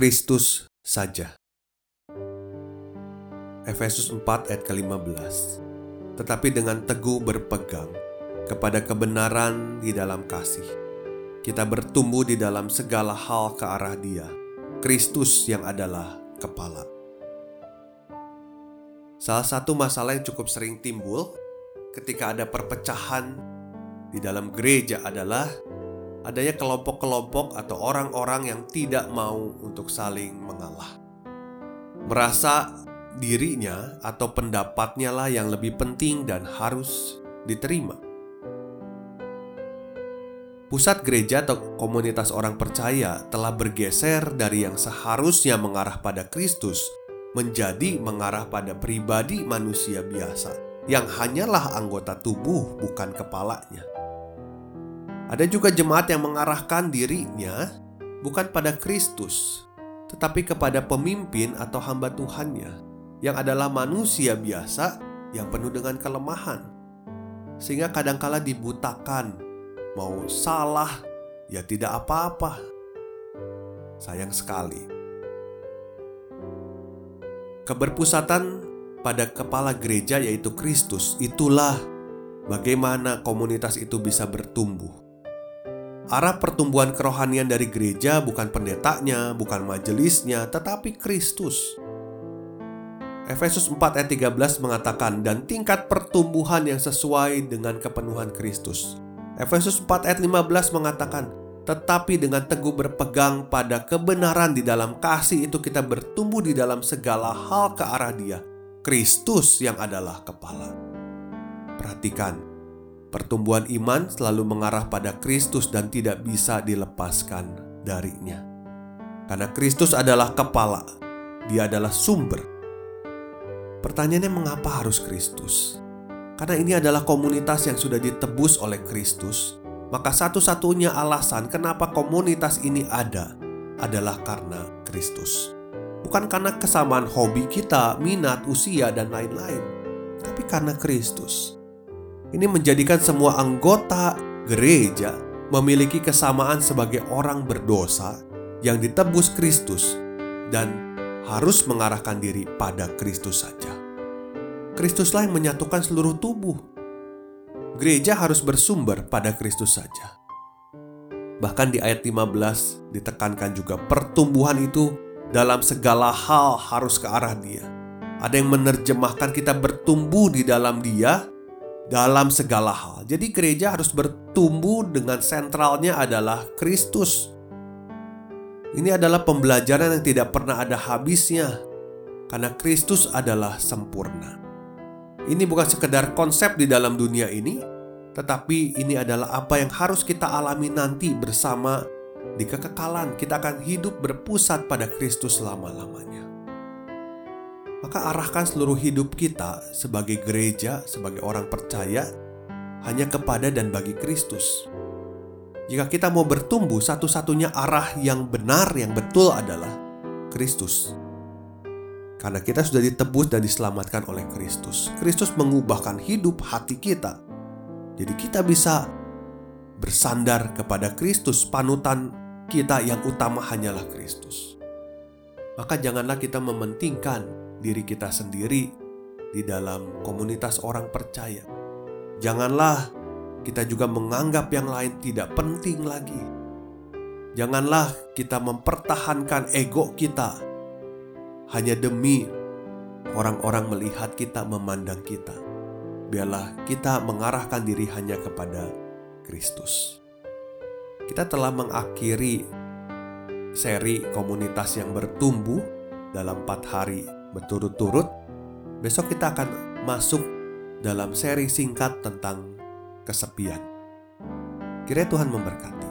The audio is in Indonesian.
Kristus saja. Efesus 4 ayat ke-15 Tetapi dengan teguh berpegang kepada kebenaran di dalam kasih, kita bertumbuh di dalam segala hal ke arah dia, Kristus yang adalah kepala. Salah satu masalah yang cukup sering timbul ketika ada perpecahan di dalam gereja adalah adanya kelompok-kelompok atau orang-orang yang tidak mau untuk saling mengalah. Merasa dirinya atau pendapatnya lah yang lebih penting dan harus diterima. Pusat gereja atau komunitas orang percaya telah bergeser dari yang seharusnya mengarah pada Kristus menjadi mengarah pada pribadi manusia biasa yang hanyalah anggota tubuh, bukan kepalanya. Ada juga jemaat yang mengarahkan dirinya bukan pada Kristus, tetapi kepada pemimpin atau hamba Tuhannya, yang adalah manusia biasa yang penuh dengan kelemahan, sehingga kadangkala dibutakan, mau salah ya tidak apa-apa. Sayang sekali, keberpusatan pada kepala gereja, yaitu Kristus, itulah bagaimana komunitas itu bisa bertumbuh Arah pertumbuhan kerohanian dari gereja bukan pendetanya, bukan majelisnya, tetapi Kristus. Efesus 4 ayat 13 mengatakan dan tingkat pertumbuhan yang sesuai dengan kepenuhan Kristus. Efesus 4 ayat 15 mengatakan tetapi dengan teguh berpegang pada kebenaran di dalam kasih itu kita bertumbuh di dalam segala hal ke arah Dia, Kristus yang adalah kepala. Perhatikan, Pertumbuhan iman selalu mengarah pada Kristus dan tidak bisa dilepaskan darinya. Karena Kristus adalah kepala, Dia adalah sumber. Pertanyaannya, mengapa harus Kristus? Karena ini adalah komunitas yang sudah ditebus oleh Kristus, maka satu-satunya alasan kenapa komunitas ini ada adalah karena Kristus. Bukan karena kesamaan hobi kita, minat, usia, dan lain-lain, tapi karena Kristus. Ini menjadikan semua anggota gereja memiliki kesamaan sebagai orang berdosa yang ditebus Kristus dan harus mengarahkan diri pada Kristus saja. Kristuslah yang menyatukan seluruh tubuh. Gereja harus bersumber pada Kristus saja. Bahkan di ayat 15 ditekankan juga pertumbuhan itu dalam segala hal harus ke arah dia. Ada yang menerjemahkan kita bertumbuh di dalam dia dalam segala hal. Jadi gereja harus bertumbuh dengan sentralnya adalah Kristus. Ini adalah pembelajaran yang tidak pernah ada habisnya karena Kristus adalah sempurna. Ini bukan sekedar konsep di dalam dunia ini, tetapi ini adalah apa yang harus kita alami nanti bersama di kekekalan. Kita akan hidup berpusat pada Kristus selama-lamanya maka arahkan seluruh hidup kita sebagai gereja, sebagai orang percaya, hanya kepada dan bagi Kristus. Jika kita mau bertumbuh, satu-satunya arah yang benar, yang betul adalah Kristus. Karena kita sudah ditebus dan diselamatkan oleh Kristus. Kristus mengubahkan hidup hati kita. Jadi kita bisa bersandar kepada Kristus, panutan kita yang utama hanyalah Kristus. Maka janganlah kita mementingkan diri kita sendiri di dalam komunitas orang percaya. Janganlah kita juga menganggap yang lain tidak penting lagi. Janganlah kita mempertahankan ego kita hanya demi orang-orang melihat kita, memandang kita. Biarlah kita mengarahkan diri hanya kepada Kristus. Kita telah mengakhiri seri komunitas yang bertumbuh dalam empat hari berturut-turut, besok kita akan masuk dalam seri singkat tentang kesepian. Kiranya Tuhan memberkati.